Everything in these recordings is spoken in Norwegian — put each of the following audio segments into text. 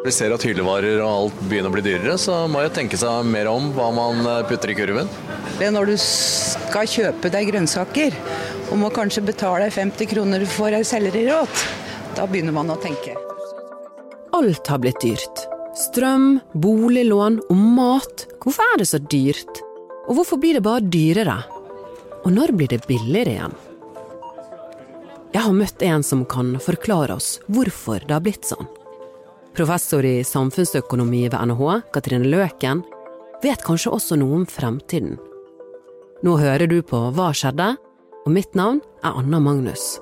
Vi ser at hyllevarer og alt begynner å bli dyrere, så må jo tenke seg mer om hva man eh, putter i kurven. Det er når du skal kjøpe deg grønnsaker og må kanskje betale 50 kroner for ei sellerirot, da begynner man å tenke. Alt har blitt dyrt. Strøm, boliglån og mat. Hvorfor er det så dyrt? Og hvorfor blir det bare dyrere? Og når blir det billigere igjen? Jeg har møtt en som kan forklare oss hvorfor det har blitt sånn. Professor i samfunnsøkonomi ved NHH, Katrine Løken, vet kanskje også noe om fremtiden. Nå hører du på Hva skjedde? Og mitt navn er Anna Magnus.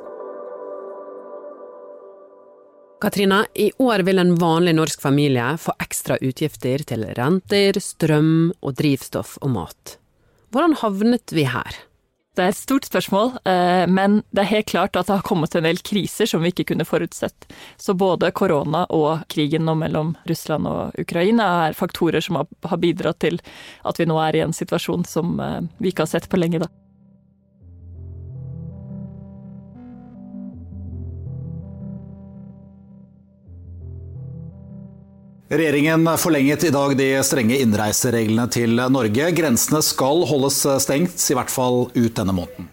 Katrine, i år vil en vanlig norsk familie få ekstra utgifter til renter, strøm og drivstoff og mat. Hvordan havnet vi her? Det er et stort spørsmål, eh, men det er helt klart at det har kommet en del kriser som vi ikke kunne forutsett. Så både korona og krigen nå mellom Russland og Ukraina er faktorer som har bidratt til at vi nå er i en situasjon som eh, vi ikke har sett på lenge. da. Regjeringen forlenget i dag de strenge innreisereglene til Norge. Grensene skal holdes stengt, i hvert fall ut denne måneden.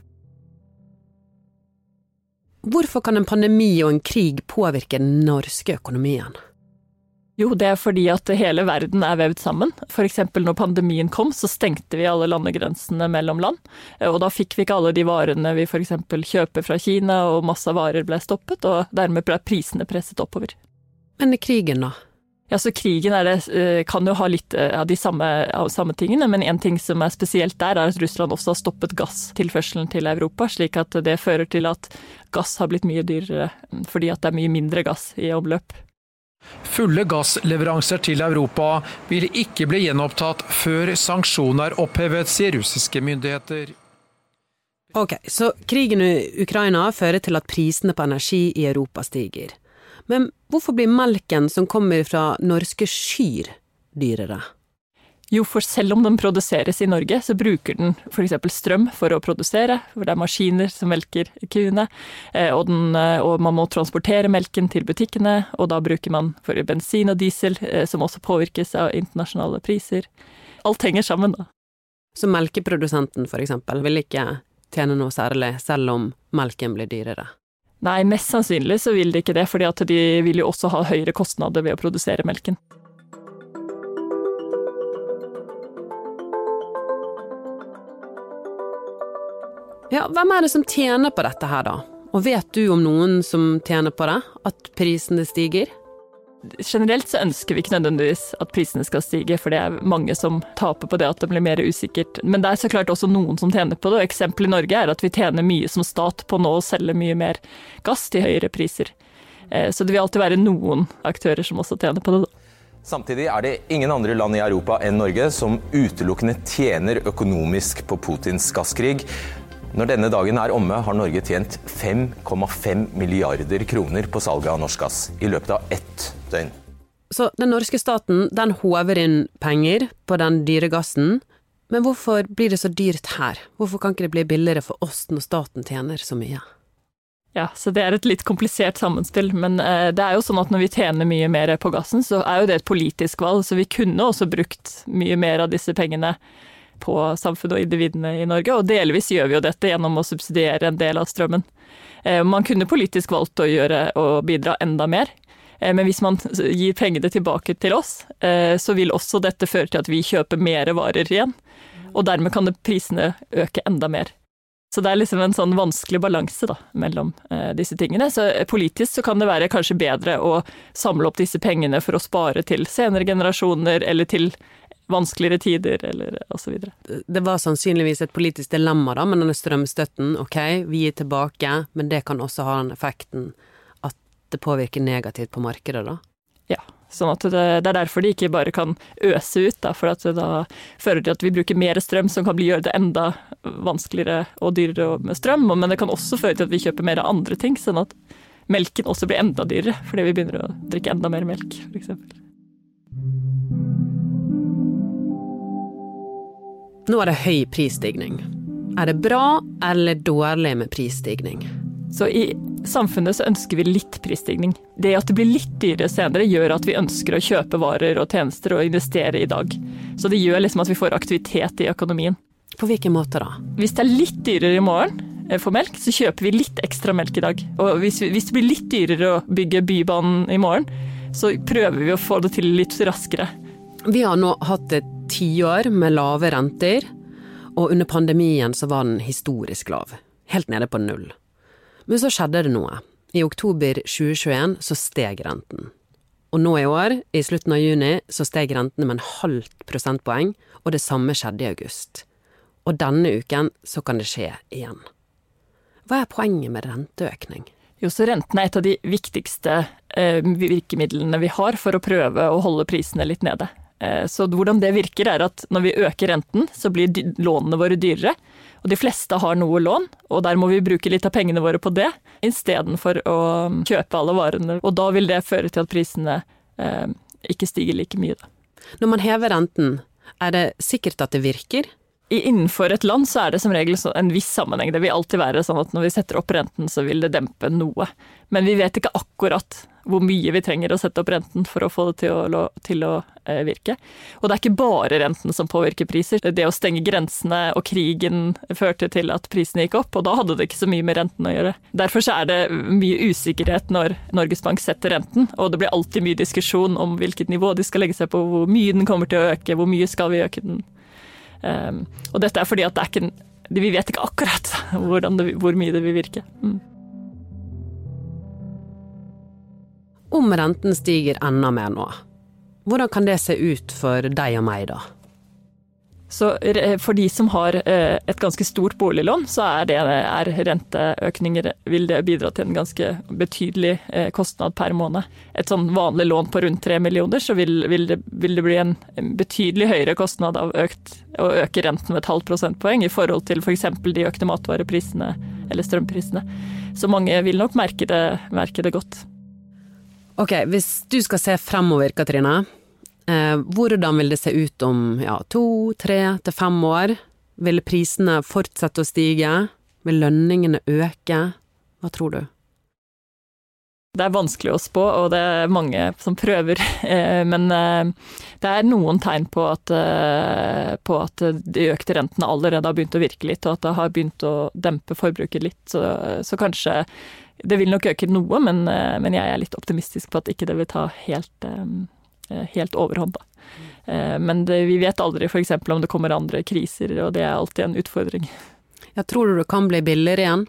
Hvorfor kan en pandemi og en krig påvirke den norske økonomien? Jo, det er fordi at hele verden er vevd sammen. F.eks. når pandemien kom, så stengte vi alle landegrensene mellom land. Og da fikk vi ikke alle de varene vi f.eks. kjøper fra Kina, og masse varer ble stoppet, og dermed ble prisene presset oppover. Men krigen, da? Ja, så Krigen det, eh, kan jo ha litt eh, av de samme, av samme tingene, men en ting som er spesielt der, er at Russland også har stoppet gasstilførselen til Europa, slik at det fører til at gass har blitt mye dyrere, fordi at det er mye mindre gass i omløp. Fulle gassleveranser til Europa vil ikke bli gjenopptatt før sanksjoner er opphevet, sier russiske myndigheter. Ok, Så krigen i Ukraina fører til at prisene på energi i Europa stiger. Men hvorfor blir melken som kommer fra norske kyr dyrere? Jo, for selv om den produseres i Norge, så bruker den f.eks. strøm for å produsere, for det er maskiner som melker kuene, eh, og, den, eh, og, man må transportere melken til butikkene, og da bruker man for bensin og diesel, eh, som også påvirkes av internasjonale priser. Alt henger sammen, da. Så melkeprodusenten for eksempel vil ikke tjene noe særlig, selv om melken blir dyrere? Nei, mest sannsynlig så vil de ikke det, fordi de vil jo også ha høyere kostnader ved å produsere melken. Ja, hvem er det som tjener på dette her, da? Og vet du om noen som tjener på det? At prisene stiger? Generelt så ønsker vi ikke nødvendigvis at prisene skal stige, for det er mange som taper på det at det blir mer usikkert. Men det er så klart også noen som tjener på det, og eksempelet i Norge er at vi tjener mye som stat på nå å selge mye mer gass til høyere priser. Eh, så det vil alltid være noen aktører som også tjener på det. Samtidig er det ingen andre land i Europa enn Norge som utelukkende tjener økonomisk på Putins gasskrig. Når denne dagen er omme, har Norge tjent 5,5 milliarder kroner på salget av norsk gass i løpet av ett døgn. Så den norske staten den håver inn penger på den dyre gassen, men hvorfor blir det så dyrt her? Hvorfor kan ikke det bli billigere for oss når staten tjener så mye? Ja, så det er et litt komplisert sammenspill, men eh, det er jo sånn at når vi tjener mye mer på gassen, så er jo det et politisk valg, så vi kunne også brukt mye mer av disse pengene på samfunnet og individene i Norge, og delvis gjør vi jo dette gjennom å subsidiere en del av strømmen. Eh, man kunne politisk valgt å gjøre å bidra enda mer, men hvis man gir pengene tilbake til oss, eh, så vil også dette føre til at vi kjøper mer varer igjen, og dermed kan prisene øke enda mer. Så det er liksom en sånn vanskelig balanse mellom eh, disse tingene. Så politisk så kan det være kanskje bedre å samle opp disse pengene for å spare til senere generasjoner, eller til vanskeligere tider, eller osv. Det var sannsynligvis et politisk dilemma da, med denne strømstøtten. Ok, vi gir tilbake, men det kan også ha den effekten at det påvirker negativt på markedet, da? Ja. Sånn at det, det er derfor de ikke bare kan øse ut, da, for at det da fører til at vi bruker mer strøm, som kan bli, gjøre det enda vanskeligere og dyrere med strøm. Men det kan også føre til at vi kjøper mer av andre ting, sånn at melken også blir enda dyrere fordi vi begynner å drikke enda mer melk, f.eks. Nå er det høy prisstigning. Er det bra eller dårlig med prisstigning? Så i samfunnet så ønsker vi litt prisstigning. Det at det blir litt dyrere senere, gjør at vi ønsker å kjøpe varer og tjenester og investere i dag. Så det gjør liksom at vi får aktivitet i økonomien. På hvilken måte da? Hvis det er litt dyrere i morgen eh, for melk, så kjøper vi litt ekstra melk i dag. Og hvis, hvis det blir litt dyrere å bygge Bybanen i morgen, så prøver vi å få det til litt raskere. Vi har nå hatt et tiår med lave renter, og under pandemien så var den historisk lav. Helt nede på null. Men så skjedde det noe. I oktober 2021 så steg renten. Og nå i år, i slutten av juni, så steg rentene med en halvt prosentpoeng, og det samme skjedde i august. Og denne uken så kan det skje igjen. Hva er poenget med renteøkning? Jo, så Renten er et av de viktigste eh, virkemidlene vi har for å prøve å holde prisene litt nede. Eh, så hvordan det virker er at når vi øker renten, så blir lånene våre dyrere. Og de fleste har noe lån, og der må vi bruke litt av pengene våre på det, istedenfor å kjøpe alle varene. Og da vil det føre til at prisene eh, ikke stiger like mye. Da. Når man hever renten, er det sikkert at det virker? Innenfor et land så er det som regel en viss sammenheng. Det vil alltid være sånn at når vi setter opp renten, så vil det dempe noe. Men vi vet ikke akkurat hvor mye vi trenger å sette opp renten for å få det til å, til å eh, virke. Og det er ikke bare renten som påvirker priser. Det å stenge grensene og krigen førte til at prisene gikk opp, og da hadde det ikke så mye med renten å gjøre. Derfor er det mye usikkerhet når Norges Bank setter renten, og det blir alltid mye diskusjon om hvilket nivå de skal legge seg på, hvor mye den kommer til å øke, hvor mye skal vi øke den Um, og dette er fordi at det er ikke Vi vet ikke akkurat det, hvor mye det vil virke. Mm. Om renten stiger enda mer nå, hvordan kan det se ut for deg og meg da? Så for de som har eh, et ganske stort boliglån, så er, det, er renteøkninger vil det bidra til en ganske betydelig eh, kostnad per måned. Et sånn vanlig lån på rundt tre millioner, så vil, vil, det, vil, det, bli en betydelig høyere kostnad av økt, å øke renten med et halvt prosentpoeng i forhold til f.eks. For de økte matvareprisene eller strømprisene. Så mange vil nok merke det, merke det godt. Ok, hvis du skal se fremover, Katrine. Eh, hvordan vil det se ut om ja, to, tre til fem år? Vil prisene fortsette å stige? Vil lønningene øke? Hva tror du? Det er vanskelig å spå, og det er mange som prøver. Eh, men eh, det er noen tegn på at, på at de økte rentene allerede har begynt å virke litt, og at det har begynt å dempe forbruket litt. Så, så kanskje Det vil nok øke noe, men, men, jeg er litt optimistisk på at ikke det vil ta helt Eh, helt overhånd. Da. men det, vi vet aldri f.eks. om det kommer andre kriser, og det er alltid en utfordring. Jeg tror du det kan bli billigere igjen?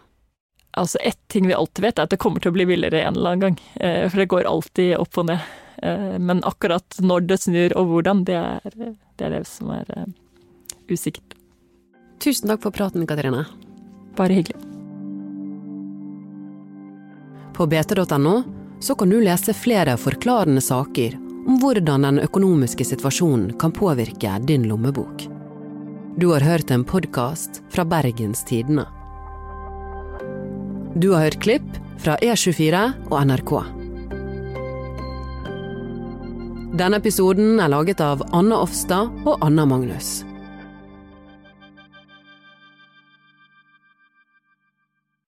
Altså Ett ting vi alltid vet, er at det kommer til å bli billigere en eller annen gang. Eh, for det går alltid opp og ned. Men akkurat når det snur og hvordan, det er det, er det som er usikkert. Tusen takk for praten, Katrine. Bare hyggelig. På bt.no så kan du lese flere forklarende saker om hvordan den økonomiske situasjonen kan påvirke din lommebok. Du har hørt en podkast fra Bergens Tidende. Du har hørt klipp fra E24 og NRK. Denne episoden er laget av Anna Offstad og Anna Magnus.